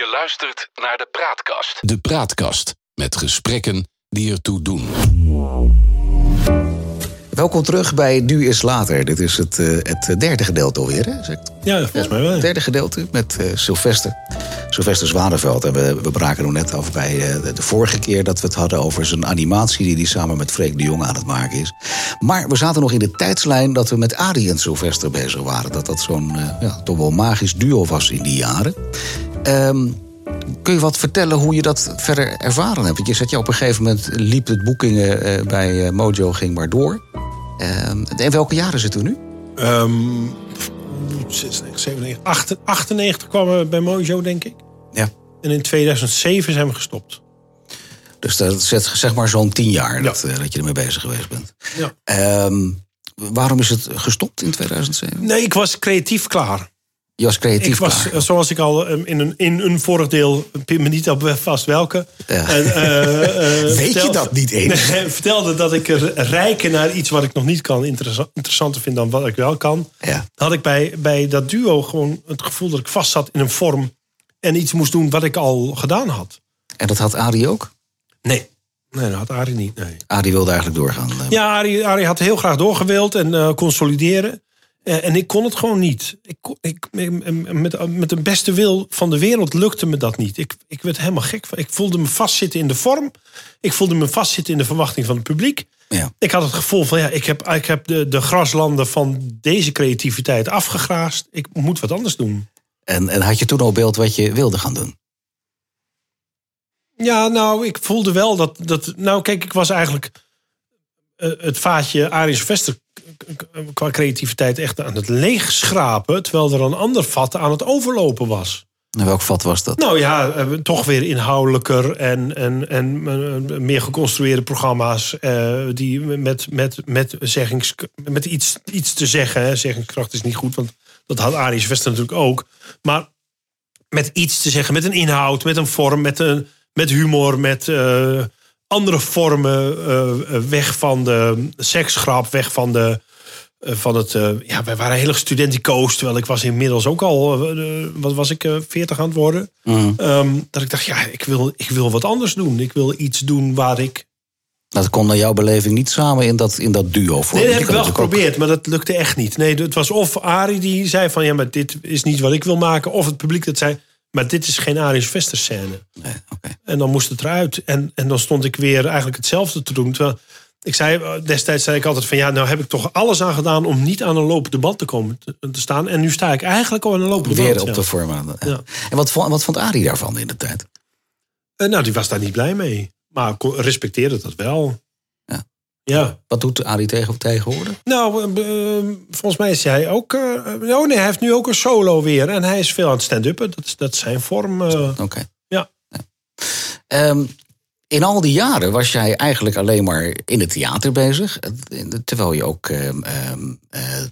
Je luistert naar de Praatkast. De Praatkast met gesprekken die ertoe doen. Welkom terug bij Nu is Later. Dit is het, eh, het derde gedeelte alweer, hè? Zeg ik- Ja, volgens mij wel. Het derde gedeelte met eh, Sylvester. Sylvester Zwaneveld. En we, we braken er net af bij eh, de, de vorige keer dat we het hadden over zijn animatie... die hij samen met Freek de Jong aan het maken is. Maar we zaten nog in de tijdslijn dat we met Arie en Sylvester bezig waren. Dat dat zo'n eh, ja, toch wel magisch duo was in die jaren. Ehm, kun je wat vertellen hoe je dat verder ervaren hebt? Want je zet je op een gegeven moment liep het boekingen eh, bij eh, Mojo ging maar door. Ehm, in welke jaren zitten we nu? Ehm 96, 97, 98, 98 kwamen we bij Mojo, denk ik. Ja. En in 2007 zijn we gestopt. Dus dat zet zeg maar zo'n tien jaar dat, eh, dat je ermee bezig geweest bent. Ja. Ehm, waarom is het gestopt in 2007? Nee, ik was creatief klaar. Je was creatief ik was, klaar. eh, zoals ik al ehm, in een, in een vorig deel, pin me niet op vast welke. Ja. En, eh, eh, Weet je dat niet eens? Nee, vertelde dat ik er rijken naar iets wat ik nog niet kan interessa- interessanter vind dan wat ik wel kan. Ja. Had ik bij, bij dat duo gewoon het gevoel dat ik vast zat in een vorm. En iets moest doen wat ik al gedaan had. En dat had Arie ook? Nee, nee dat had Arie niet. Nee. Arie wilde eigenlijk doorgaan. eh. Ja, Arie, Arie had heel graag doorgewild en eh, consolideren. Eh, en ik kon het gewoon niet. Ik, ik, met, met de beste wil van de wereld lukte me dat niet. Ik, ik werd helemaal gek. van. Ik voelde me vastzitten in de vorm. Ik voelde me vastzitten in de verwachting van het publiek. Ja. Ik had het gevoel van ja, ik heb, ik heb de, de graslanden van deze creativiteit afgegraast. Ik moet wat anders doen. En, en had je toen al beeld wat je wilde gaan doen? Ja, nou, ik voelde wel dat. dat nou, kijk, ik was eigenlijk eh, het vaatje Aries Vester qua creativiteit echt aan het leegschrapen. Terwijl er een ander vat aan het overlopen was. En welk vat was dat? Nou ja, eh, toch weer inhoudelijker en, en, en eh, meer geconstrueerde programma's. eh, die met, met, met, zeggings, met iets, iets te zeggen. Hè. Zeggingskracht is niet goed, want dat had Aries Vester natuurlijk ook. Maar met iets te zeggen, met een inhoud, met een vorm, met, een, met humor, met eh, andere vormen. eh, eh, weg van de seksgrap, weg van de. eh, Van het, ja, wij waren heel erg studenticoos. Terwijl ik was inmiddels ook al, wat was ik, eh, 40 aan het worden. Ehm, dat ik dacht, ja, ik wil, ik wil wat anders doen. Ik wil iets doen waar ik. Dat kon naar jouw beleving niet samen in dat, in dat duo voor. Nee, dat heb ik wel geprobeerd, maar dat lukte echt niet. Nee, het was of Arie die zei van ja, maar dit is niet wat ik wil maken. Of het publiek dat zei, maar dit is geen Aries Vester scène. Nee. En dan moest het eruit. En, en dan stond ik weer eigenlijk hetzelfde te doen. Terwijl ik zei, eh, destijds zei ik altijd van ja, nou heb ik toch alles aan gedaan om niet aan een lopende band te komen te, te staan. En nu sta ik eigenlijk al aan een lopende Weer band. op ja. de vorm aan. Ja. En wat vond, wat vond Arie daarvan in de tijd? Eh, nou, die was daar niet blij mee. Maar respecteerde dat wel. Ja. Wat doet Arie tegen, tegenwoordig? Nou, eh, eh, volgens mij is hij ook. eh, oh nee, hij heeft nu ook een solo weer. En hij is veel aan het stand-uppen. Dat, is- dat is zijn vorm. eh. Oké. Ja. Ehm, in al die jaren was jij eigenlijk alleen maar in het theater bezig. Terwijl je ook ehm, ehm, eh,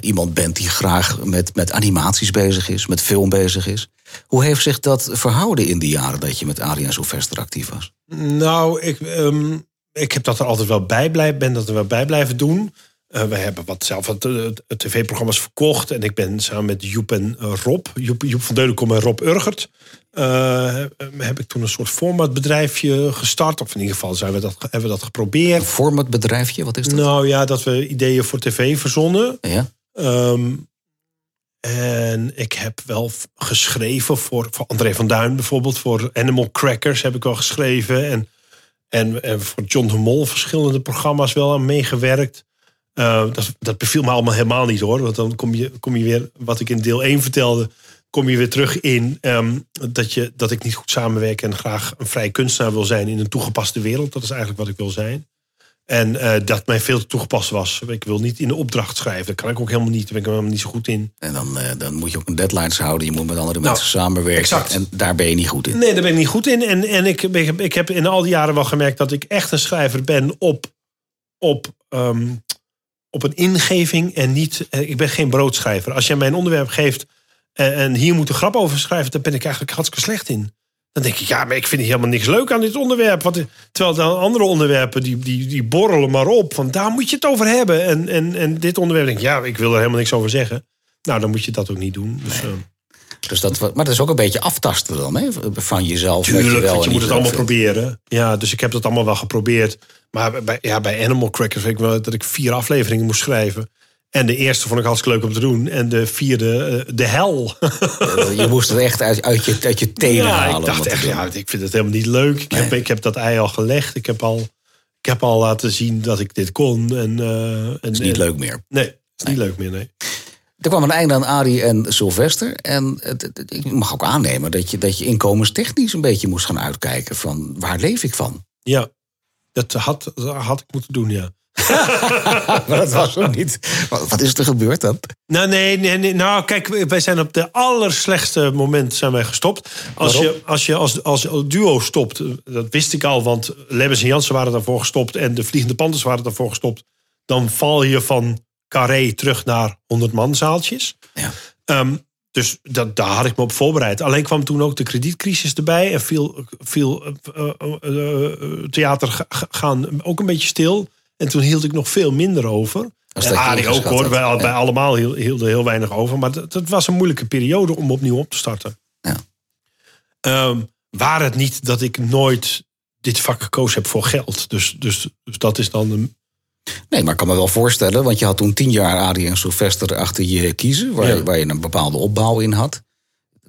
iemand bent die graag met, met animaties bezig is, met film bezig is. Hoe heeft zich dat verhouden in die jaren dat je met Arie en Sylvester actief was? Nou, ik, ehm, ik heb dat er altijd wel bij blijven, ben dat er wel bij blijven doen. Eh, we hebben wat zelf wat, eh, tv-programma's verkocht. En ik ben samen met Joep en eh, Rob, Joep, Joep van Deudekom en Rob Urgert... heb ik toen een soort formatbedrijfje gestart. Of in ieder geval zijn we dat, hebben we dat geprobeerd. Een formatbedrijfje, wat is dat? Nou ja, dat we ideeën voor tv verzonnen. Ja? Ehm, en ik heb wel geschreven voor, voor André van Duin bijvoorbeeld. Voor Animal Crackers heb ik wel geschreven. En, en, en voor John de Mol verschillende programma's wel aan meegewerkt. Eh, dat, dat beviel me allemaal helemaal niet hoor. Want dan kom je, kom je weer, wat ik in deel 1 vertelde... kom je weer terug in ehm, dat, je, dat ik niet goed samenwerk... en graag een vrij kunstenaar wil zijn in een toegepaste wereld. Dat is eigenlijk wat ik wil zijn. En eh, dat mij veel te toegepast was. Ik wil niet in de opdracht schrijven. Dat kan ik ook helemaal niet. Daar ben ik helemaal niet zo goed in. En dan, eh, dan moet je ook een deadlines houden. Je moet met andere Nou, mensen samenwerken. exact. En daar ben je niet goed in. Nee, daar ben ik niet goed in. En, en ik, ik, ik heb in al die jaren wel gemerkt dat ik echt een schrijver ben op, op, ehm, op een ingeving en niet. eh, Ik ben geen broodschrijver. Als je mij een onderwerp geeft en, en hier moet een grap over schrijven, dan ben ik eigenlijk hartstikke slecht in. Dan denk ik, ja, maar ik vind helemaal niks leuk aan dit onderwerp. Wat, terwijl dan andere onderwerpen, die, die, die borrelen maar op. Van daar moet je het over hebben. En, en, en dit onderwerp denk ik, ja, ik wil er helemaal niks over zeggen. Nou, dan moet je dat ook niet doen. Dus, eh, Dus dat, maar dat is ook een beetje aftasten dan, hè? Van jezelf. Tuurlijk, je wel want je moet het allemaal vindt. proberen. Ja, dus ik heb dat allemaal wel geprobeerd. Maar bij, ja, bij Animal Crackers weet ik wel dat ik vier afleveringen moest schrijven. En de eerste vond ik hartstikke leuk om te doen. En de vierde, eh, de hel. Je moest het echt uit, uit, je, uit je tenen ja, halen. ik dacht echt, ja, ik vind het helemaal niet leuk. Ik, heb, ik heb dat ei al gelegd. Ik heb al, ik heb al laten zien dat ik dit kon. En, eh, en, Het is niet leuk meer. Nee, het is niet leuk meer, nee. Er kwam een einde aan Arie en Sylvester. En ik mag ook aannemen dat je, dat je inkomenstechnisch een beetje moest gaan uitkijken. Van waar leef ik van? Ja, dat had, dat had ik moeten doen, ja. Maar dat was ook niet. Wat, is er gebeurd dan? Nou, nee, nee, nee. Nou, kijk, wij zijn op de allerslechtste moment zijn wij gestopt. Als Waarom? je als, je als, als duo stopt, dat wist ik al, want Lebbes en Jansen waren daarvoor gestopt en de Vliegende Panthers waren daarvoor gestopt. Dan val je van carré terug naar 100 man zaaltjes. Ja. Ehm, dus dat, daar had ik me op voorbereid. Alleen kwam toen ook de kredietcrisis erbij en viel, viel eh, eh, eh, theater ga- ga- gaan ook een beetje stil. En toen hield ik nog veel minder over. Als En Arie ook hoor, wij, Ja. wij allemaal hiel- hielden heel weinig over. Maar dat, dat was een moeilijke periode om opnieuw op te starten. Ja. Ehm, waar het niet dat ik nooit dit vak gekozen heb voor geld. Dus, dus, dus dat is dan een, Nee, maar ik kan me wel voorstellen, want je had toen tien jaar Arie en Sylvester achter je kiezen, waar, Ja. waar je een bepaalde opbouw in had.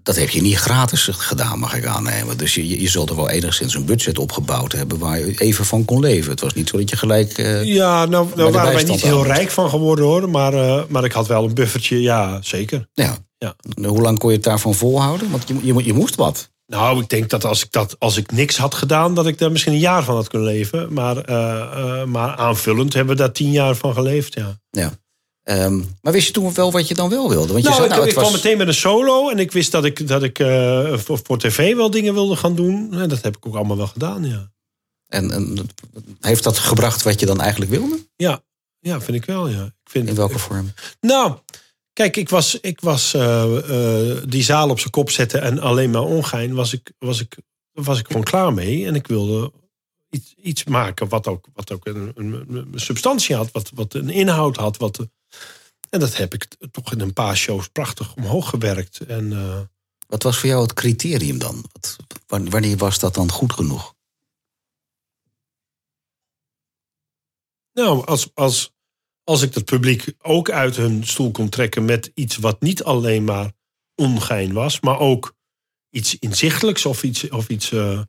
Dat heb je niet gratis gedaan, mag ik aannemen. Dus je, je- zult er wel enigszins een budget opgebouwd hebben waar je even van kon leven. Het was niet zo dat je gelijk. eh, Ja, nou, nou waren wij niet heel rijk van geworden hoor. Maar, eh, maar ik had wel een buffertje, ja, zeker. ja. Ja. Hoe lang kon je het daarvan volhouden? Want je, je, je moest wat. Nou, ik denk dat als ik, dat als ik niks had gedaan, dat ik daar misschien een jaar van had kunnen leven. Maar, eh, maar aanvullend hebben we daar tien jaar van geleefd, ja. Ja. Ehm, maar wist je toen wel wat je dan wel wilde? Want je Nou, zei, nou, ik was... kwam meteen met een solo en ik wist dat ik, dat ik eh, voor, voor tv wel dingen wilde gaan doen. En dat heb ik ook allemaal wel gedaan, ja. En, en heeft dat gebracht wat je dan eigenlijk wilde? Ja, ja vind ik wel, ja. Ik vind, In welke vorm? Nou, kijk, ik was, ik was eh, eh, die zaal op zijn kop zetten en alleen maar ongein, was ik, was ik, was ik gewoon klaar mee. En ik wilde iets, iets maken wat ook, wat ook een, een, een substantie had, wat, wat een inhoud had. Wat, en dat heb ik toch in een paar shows prachtig omhoog gewerkt. En eh, Wat was voor jou het criterium dan? Wat, wan- wanneer was dat dan goed genoeg? nou, als, als, als ik het publiek ook uit hun stoel kon trekken met iets wat niet alleen maar ongein was, maar ook iets inzichtelijks of iets. Of iets eh,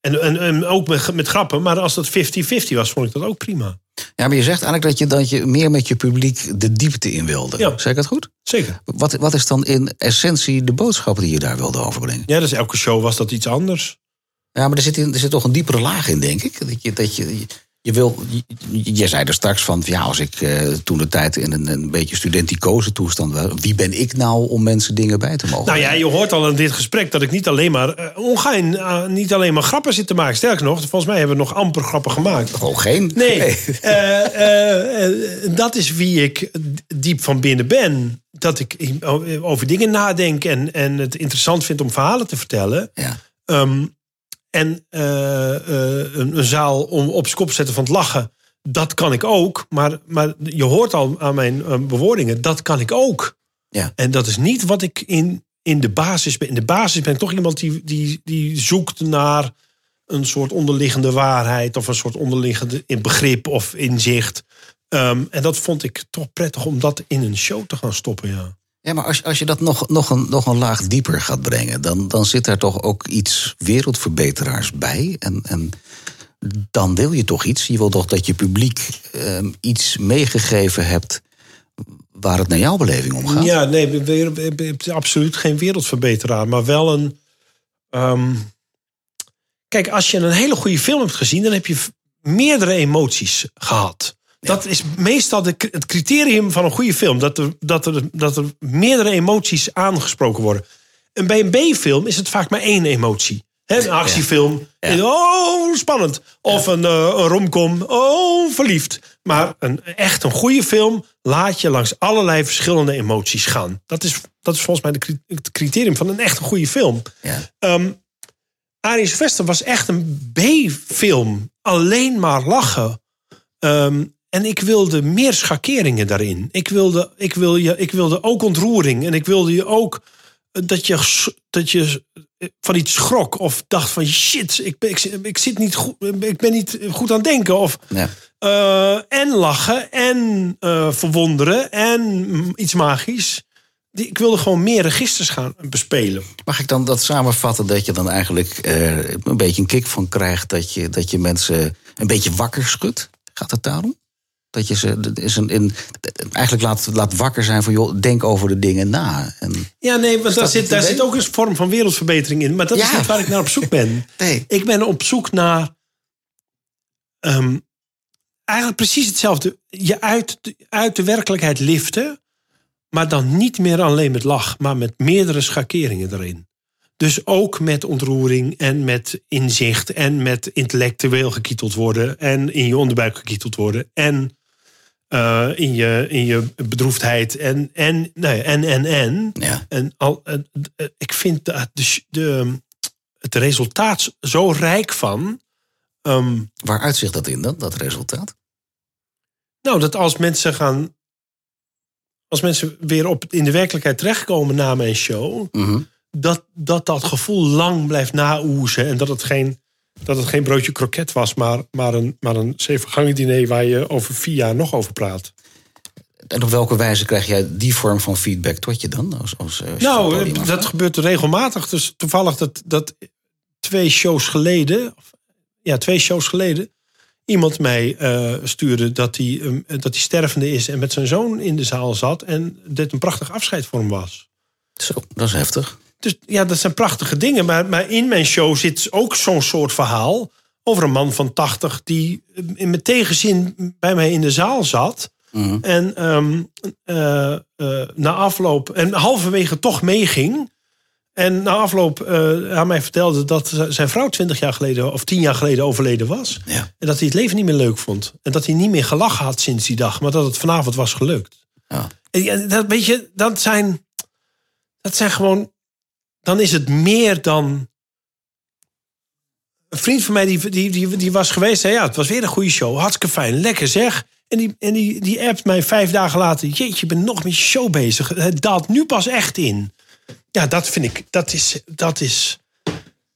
en, en, en ook met, met grappen, maar als dat 50-50 was, vond ik dat ook prima. Ja, maar je zegt eigenlijk dat je, dat je meer met je publiek de diepte in wilde. Ja. Zeg ik dat goed? Zeker. Wat, wat is dan in essentie de boodschap die je daar wilde overbrengen? Ja, dus elke show was dat iets anders. Ja, maar er zit, in, er zit toch een diepere laag in, denk ik. Dat je, dat je, je, wil, je, je zei er straks van, ja, als ik eh, toen de tijd in een, een beetje studenticoze toestand was, wie ben ik nou om mensen dingen bij te mogen? Nou ja, je hoort al in dit gesprek dat ik niet alleen maar eh, ongein, eh, niet alleen maar grappen zit te maken. Sterker nog, volgens mij hebben we nog amper grappen gemaakt. Gewoon geen. Nee, dat is wie ik diep van binnen ben. Dat ik over dingen nadenk en, en het interessant vind om verhalen te vertellen. Ja. Ehm, en eh, eh, een, een zaal om op zijn kop zetten van het lachen, dat kan ik ook. Maar, maar je hoort al aan mijn eh, bewoordingen, dat kan ik ook. Ja. En dat is niet wat ik in, in de basis ben. In de basis ben ik toch iemand die, die, die zoekt naar een soort onderliggende waarheid of een soort onderliggende in begrip of inzicht. Ehm, en dat vond ik toch prettig om dat in een show te gaan stoppen, ja. Ja, maar als, als je dat nog, nog, een, nog een laag dieper gaat brengen, dan, dan zit daar toch ook iets wereldverbeteraars bij. En, en dan wil je toch iets. Je wil toch dat je publiek ehm, iets meegegeven hebt waar het naar jouw beleving om gaat. Ja, nee, absoluut geen wereldverbeteraar, maar wel een. ehm, kijk, als je een hele goede film hebt gezien, dan heb je meerdere emoties gehad. Dat is meestal de, het criterium van een goede film. Dat er, dat, er, dat er meerdere emoties aangesproken worden. En bij een B-film is het vaak maar één emotie. Hè, een actiefilm. Ja. Oh, spannend. Of een, eh, een romcom. Oh, verliefd. Maar een, echt een goede film laat je langs allerlei verschillende emoties gaan. Dat is, dat is volgens mij de, het criterium van een echt een goede film. Ja. Ehm Arie Sylvester was echt een B-film. Alleen maar lachen. Ehm, en ik wilde meer schakeringen daarin. Ik wilde, ik, wil je, ik wilde ook ontroering. En ik wilde je ook dat je, dat je van iets schrok of dacht van shit, ik, ik, ik zit niet goed, ik ben niet goed aan het denken. Of Ja. eh, en lachen en eh, verwonderen en mm, iets magisch. Die, ik wilde gewoon meer registers gaan bespelen. Mag ik dan dat samenvatten dat je dan eigenlijk eh, een beetje een kick van krijgt dat je, dat je mensen een beetje wakker schudt? Gaat het daarom? Dat je ze dat is een, in, eigenlijk laat, laat wakker zijn van joh, denk over de dingen na. En, Ja, nee, want daar, zit, daar zit ook een vorm van wereldverbetering in. Maar dat is niet waar ik naar op zoek ben. nee. Ik ben op zoek naar. ehm, eigenlijk precies hetzelfde. Je uit, uit de werkelijkheid liften. Maar dan niet meer alleen met lach, maar met meerdere schakeringen erin. Dus ook met ontroering en met inzicht en met intellectueel gekieteld worden. En in je onderbuik gekieteld worden. En eh, in, je, in je bedroefdheid. En, en, ja, en, en, en. Ja. En al, eh, ik vind dat de, de, het resultaat zo rijk van. ehm, Waar uitzicht dat in dan, dat resultaat? nou, dat als mensen gaan. Als mensen weer op, in de werkelijkheid terechtkomen na mijn show. Mhm. Dat, dat dat gevoel lang blijft naoezen. En dat het geen, dat het geen broodje kroket was, maar, maar een, maar een zevengangen diner waar je over vier jaar nog over praat. En op welke wijze krijg jij die vorm van feedback tot je dan? Als, als, als je Nou, eh, dat gebeurt regelmatig. Dus toevallig dat, dat twee shows geleden, ja, twee shows geleden, iemand mij eh, stuurde dat hij, ehm, dat hij stervende is en met zijn zoon in de zaal zat en dit een prachtig afscheid voor hem was. Zo, dat is heftig. Dus ja, dat zijn prachtige dingen. Maar, maar in mijn show zit ook zo'n soort verhaal over een man van 80 die eh, met tegenzin bij mij in de zaal zat. Mhm. En ehm, eh, eh, na afloop, en halverwege toch meeging. En na afloop aan mij vertelde dat zijn vrouw 20 jaar geleden of 10 jaar geleden overleden was. Ja. En dat hij het leven niet meer leuk vond. En dat hij niet meer gelachen had sinds die dag, maar dat het vanavond was gelukt. Ja. En dat, weet je, dat zijn, dat zijn gewoon. Dan is het meer dan. Een vriend van mij die, die, die, die was geweest. Zei, ja, het was weer een goede show. Hartstikke fijn. Lekker zeg. En die, en die, die appt mij vijf dagen later. Jeetje, je bent nog met je show bezig. Het daalt nu pas echt in. Ja, dat vind ik. Dat is. Dat is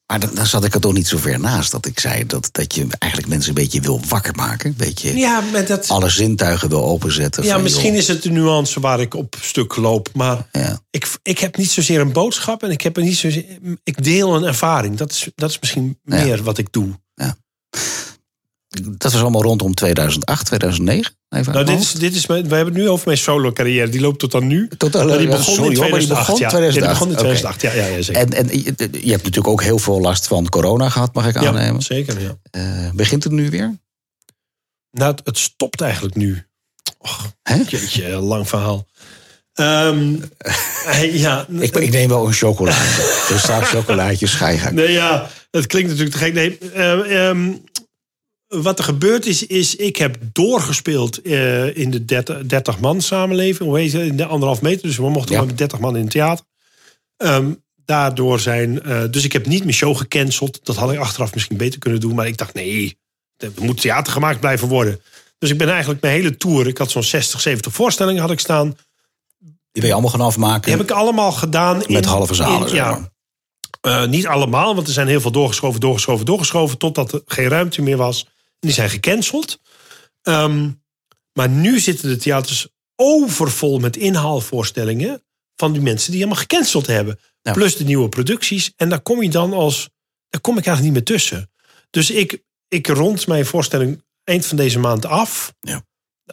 Maar dan, dan zat ik er toch niet zo ver naast dat ik zei dat, dat je eigenlijk mensen een beetje wil wakker maken. Een beetje ja, maar dat. alle zintuigen wil openzetten. Ja, van, misschien joh, is het de nuance waar ik op stuk loop. Maar Ja. ik, ik heb niet zozeer een boodschap en ik heb niet zozeer. Ik deel een ervaring. Dat is, dat is misschien Ja. meer wat ik doe. Dat was allemaal rondom 2008, 2009. Even Nou, dit is, dit is mijn, we hebben het nu over mijn solo carrière. Die loopt tot aan nu. Totaal, maar die ja, begon sorry, in hoor, maar die 2008. begon ja. 2008, Ja, die begon in oké. 2008. Ja, ja, ja, zeker. En, en je, je hebt natuurlijk ook heel veel last van corona gehad, mag ik ja, aannemen. zeker, ja. Eh, begint het nu weer? Nou, het, stopt eigenlijk nu. Och, jeetje, lang verhaal. Ehm, eh, ja, Ik, ik neem wel een chocolaatje. dus straks chocolaatjes ga je gaan. Nee, ja, dat klinkt natuurlijk te gek. Nee, eh, ehm, wat er gebeurd is, is ik heb doorgespeeld eh, in de 30, 30 man samenleving. Hoe heet het? In de anderhalf meter. Dus we mochten Ja. maar met 30 man in het theater. Ehm, daardoor zijn. eh, dus ik heb niet mijn show gecanceld. Dat had ik achteraf misschien beter kunnen doen. Maar ik dacht, nee, er moet theater gemaakt blijven worden. Dus ik ben eigenlijk mijn hele tour. Ik had zo'n 60, 70 voorstellingen had ik staan. Die wil je allemaal gaan afmaken. Die heb ik allemaal gedaan. in- Met halve zalen, in- ja, eh, niet allemaal, want er zijn heel veel doorgeschoven, doorgeschoven, doorgeschoven. Totdat er geen ruimte meer was. Die zijn gecanceld. Ehm, maar nu zitten de theaters overvol met inhaalvoorstellingen. van die mensen die helemaal gecanceld hebben. Ja. Plus de nieuwe producties. En daar kom je dan als. daar kom ik eigenlijk niet meer tussen. Dus ik, ik rond mijn voorstelling eind van deze maand af. Ja.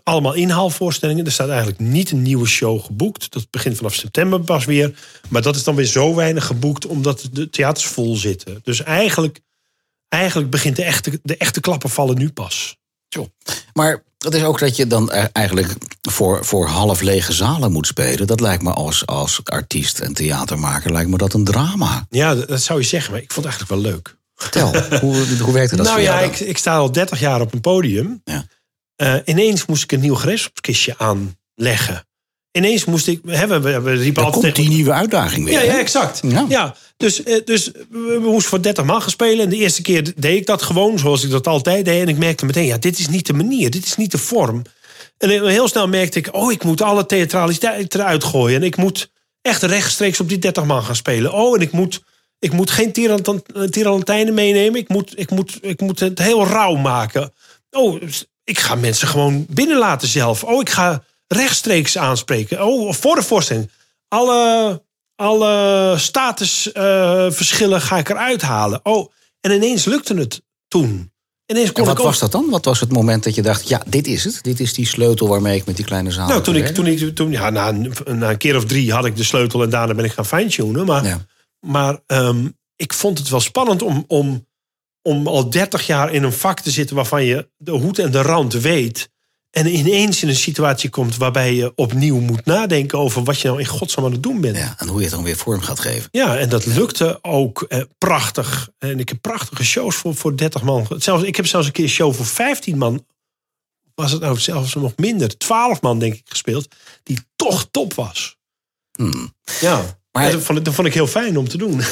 Allemaal inhaalvoorstellingen. Er staat eigenlijk niet een nieuwe show geboekt. Dat begint vanaf september pas weer. Maar dat is dan weer zo weinig geboekt omdat de theaters vol zitten. Dus eigenlijk, eigenlijk begint de echte, de echte klappen vallen nu pas. Maar het is ook dat je dan e- eigenlijk voor, voor half lege zalen moet spelen. Dat lijkt me als, als artiest en theatermaker lijkt me dat een drama. Ja, dat, dat zou je zeggen, maar ik vond het eigenlijk wel leuk. Tel, hoe, hoe werkte dat nou voor ja, jou ik, ik sta al 30 jaar op een podium. Ja. Eh, ineens moest ik een nieuw gereedschapskistje aanleggen. Ineens moest ik. Hè, we, we, we riepen Dan altijd komt die nieuwe uitdaging weer. Ja, ja, exact. Ja. Ja. dus, eh, dus we, moesten voor 30 man gaan spelen. En de eerste keer deed ik dat gewoon zoals ik dat altijd deed. En ik merkte meteen, ja, dit is niet de manier. Dit is niet de vorm. En heel snel merkte ik, oh, ik moet alle theatraliteit eruit gooien. En ik moet, echt rechtstreeks op die 30 man gaan spelen. Oh, en ik moet, ik moet geen tiralantijnen meenemen. Ik moet, ik, moet, ik moet het heel rauw maken. Oh, ik ga mensen gewoon binnen laten zelf. Oh, ik ga rechtstreeks aanspreken. Oh, voor de voorstelling. Alle, alle statusverschillen uh, ga ik eruit halen. Oh, en ineens lukte het toen. Ineens kon en wat ik was dat dan? Wat was het moment dat je dacht, ja, dit is het. Dit is die sleutel waarmee ik met die kleine zaal... Nou, toen ik, toen ik toen, ja, na, een, na een keer of drie had ik de sleutel en daarna ben ik gaan fine-tunen. Maar, Ja. maar ehm, ik vond het wel spannend om, om, om al 30 jaar in een vak te zitten waarvan je de hoed en de rand weet. En ineens in een situatie komt waarbij je opnieuw moet nadenken over wat je nou in godsnaam aan het doen bent. Ja, en hoe je het dan weer vorm gaat geven. Ja, en dat lukte ook eh, prachtig. En ik heb prachtige shows voor, voor 30 man. Zelfs, ik heb zelfs een keer een show voor 15 man. Was het nou zelfs nog minder? 12 man, denk ik, gespeeld. Die toch top was. Hmm. Ja, Maar- dat, vond ik, dat vond ik heel fijn om te doen.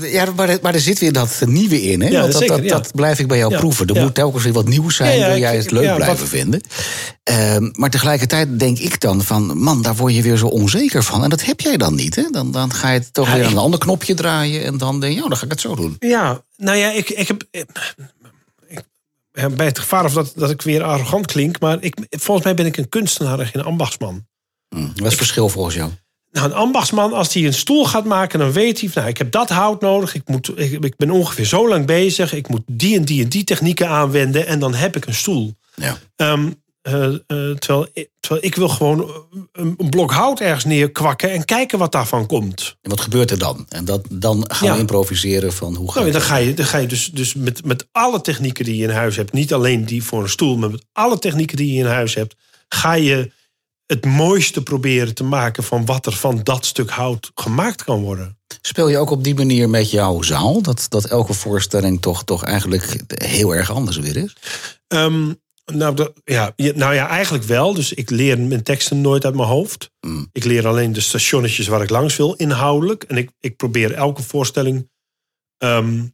Ja, maar, er- maar er zit weer dat nieuwe in. Hè? Ja, Want dat, zeker, dat, ja. dat blijf ik bij jou proeven. Er moet telkens weer wat nieuws zijn. Wil jij het leuk blijven wat- vinden. Ehm, maar tegelijkertijd denk ik dan van... man, daar word je weer zo onzeker van. En dat heb jij dan niet. Hè? Dan, dan ga je toch weer aan een ander knopje draaien. En dan denk je, oh, dan ga ik het zo doen. Ja, nou ja, ik, ik heb. Ik, bij het gevaar of dat, dat ik weer arrogant klink. Maar ik, volgens mij ben ik een kunstenaar en geen ambachtsman. Hm. Wat is het verschil volgens jou? Nou, een ambachtsman, als hij een stoel gaat maken, dan weet hij, nou, ik heb dat hout nodig. Ik, moet, ik, ik ben ongeveer zo lang bezig. Ik moet die en die en die technieken aanwenden. En dan heb ik een stoel. Ja. Ehm, eh, eh, terwijl, ik- terwijl ik wil gewoon een, een blok hout ergens neerkwakken en kijken wat daarvan komt. En wat gebeurt er dan? En dat, dan gaan we improviseren van hoe gaat Nou, ja, dan ga je, dan ga je dus, dus met, met alle technieken die je in huis hebt, niet alleen die voor een stoel, maar met alle technieken die je in huis hebt, ga je het mooiste proberen te maken van wat er van dat stuk hout gemaakt kan worden. Speel je ook op die manier met jouw zaal? Dat, dat elke voorstelling toch, toch eigenlijk heel erg anders weer is? Ehm, nou, dat- ja, nou ja, eigenlijk wel. Dus ik leer mijn teksten nooit uit mijn hoofd. Mm. Ik leer alleen de stationnetjes waar ik langs wil, inhoudelijk. En ik, ik probeer elke voorstelling ehm,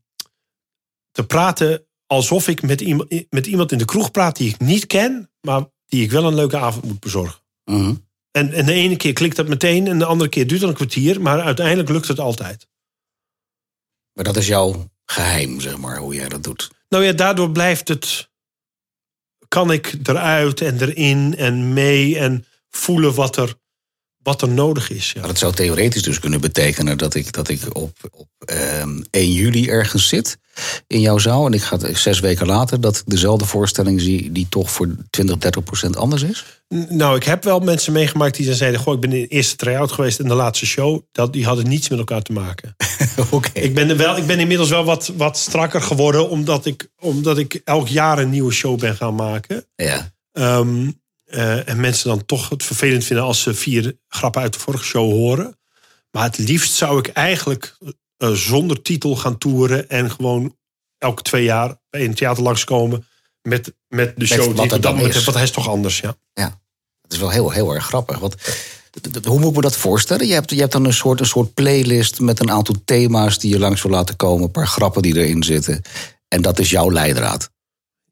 te praten alsof ik met iemand, met iemand in de kroeg praat die ik niet ken, maar die ik wel een leuke avond moet bezorgen. Mhm. En, en de ene keer klikt dat meteen en de andere keer duurt het een kwartier, maar uiteindelijk lukt het altijd. Maar dat is jouw geheim, zeg maar, hoe jij dat doet. Nou ja, daardoor blijft het. Kan ik eruit en erin en mee en voelen wat er, wat er nodig is. Ja. Maar dat zou theoretisch dus kunnen betekenen dat ik, dat ik op, op ehm, 1 juli ergens zit in jouw zaal. En ik ga zes weken later dat ik dezelfde voorstelling zie die toch voor 20, 30 procent anders is. Nou, ik heb wel mensen meegemaakt die zeiden: Goh, ik ben in de eerste try-out geweest en de laatste show. Dat, die hadden niets met elkaar te maken. Oké. Ik ben, er wel, ik ben inmiddels wel wat, wat strakker geworden, omdat ik, omdat ik elk jaar een nieuwe show ben gaan maken. Ja. Ehm, eh, en mensen dan toch het vervelend vinden als ze vier grappen uit de vorige show horen. Maar het liefst zou ik eigenlijk eh, zonder titel gaan toeren en gewoon elke twee jaar bij een theater langskomen met, met de show die ik op dat dan moment is. heb. Want hij is toch anders, ja. Het is wel heel, heel erg grappig. Want, hoe moet ik me dat voorstellen? Je hebt, je hebt dan een soort, een soort playlist met een aantal thema's die je langs wil laten komen. Een paar grappen die erin zitten. En dat is jouw leidraad.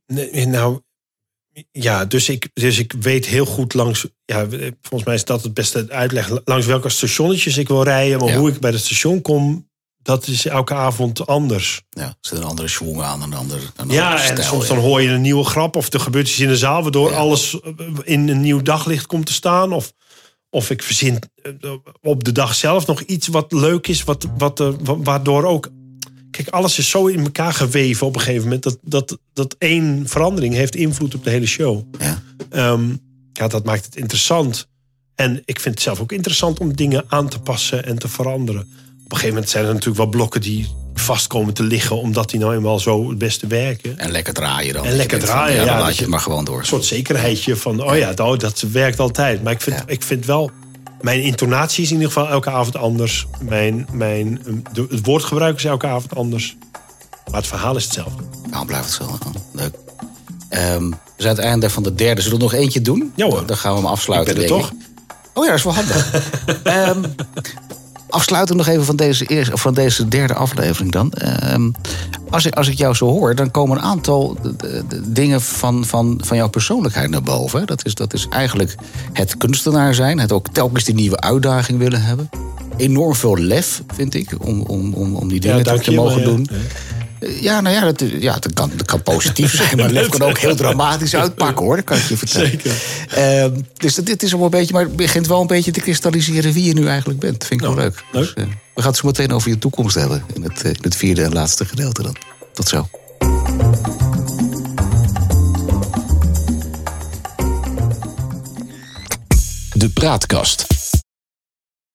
Nee, nou, ja, dus ik, dus ik weet heel goed langs. Ja, volgens mij is dat het beste uitleg. Langs welke stationnetjes ik wil rijden. Maar Ja. hoe ik bij het station kom, dat is elke avond anders. Ja, er zit een andere schwung aan, een ander, een Ja, en stijl soms dan hoor je een nieuwe grap. Of er gebeurt iets in de zaal, waardoor Ja. alles in een nieuw daglicht komt te staan. Of, of ik verzin eh, op de dag zelf nog iets wat leuk is. Wat, wat, eh, wa- waardoor ook. Kijk, alles is zo in elkaar geweven op een gegeven moment. Dat, dat, dat één verandering heeft invloed op de hele show. Ja. Ehm, ja, dat maakt het interessant. En ik vind het zelf ook interessant om dingen aan te passen en te veranderen. Op een gegeven moment zijn er natuurlijk wel blokken die vast komen te liggen, omdat die nou eenmaal zo het beste werken. En lekker draaien dan. En lekker van, draaien, Ja, dan ja, laat je het maar gewoon door. Een soort zekerheidje van, oh ja, dat, dat werkt altijd. Maar ik vind, Ja. ik vind wel, mijn intonatie is in ieder geval elke avond anders. Mijn, mijn, de- het woordgebruik is elke avond anders. Maar het verhaal is hetzelfde. Nou, blijft het zo. Leuk. Ehm, we zijn aan het einde van de derde. Zullen we nog eentje doen? Ja, hoor. Dan gaan we hem afsluiten. Ik ben er ik. Oh ja, dat is wel handig. Ehm afsluiten nog even van deze, eerste, van deze derde aflevering dan. Ehm, als ik, als ik jou zo hoor, dan komen een aantal de dingen van, van, van jouw persoonlijkheid naar boven. Dat is, dat is eigenlijk het kunstenaar zijn, het ook telkens die nieuwe uitdaging willen hebben. Enorm veel lef, vind ik, om, om, om, om die dingen Ja, te- je, mogen ja. Doen. Ja, nou ja, dat, ja, dat, kan, dat kan positief zijn, maar lef kan ook heel dramatisch uitpakken, hoor. Dat kan ik je vertellen. Zeker. Ehm, dus dat- dit is wel een beetje, maar het begint wel een beetje te kristalliseren wie je nu eigenlijk bent. Vind ik wel leuk. leuk. Dus, eh, we gaan het zo meteen over je toekomst hebben in het, eh, in het vierde en laatste gedeelte dan. Tot zo. De Praatkast.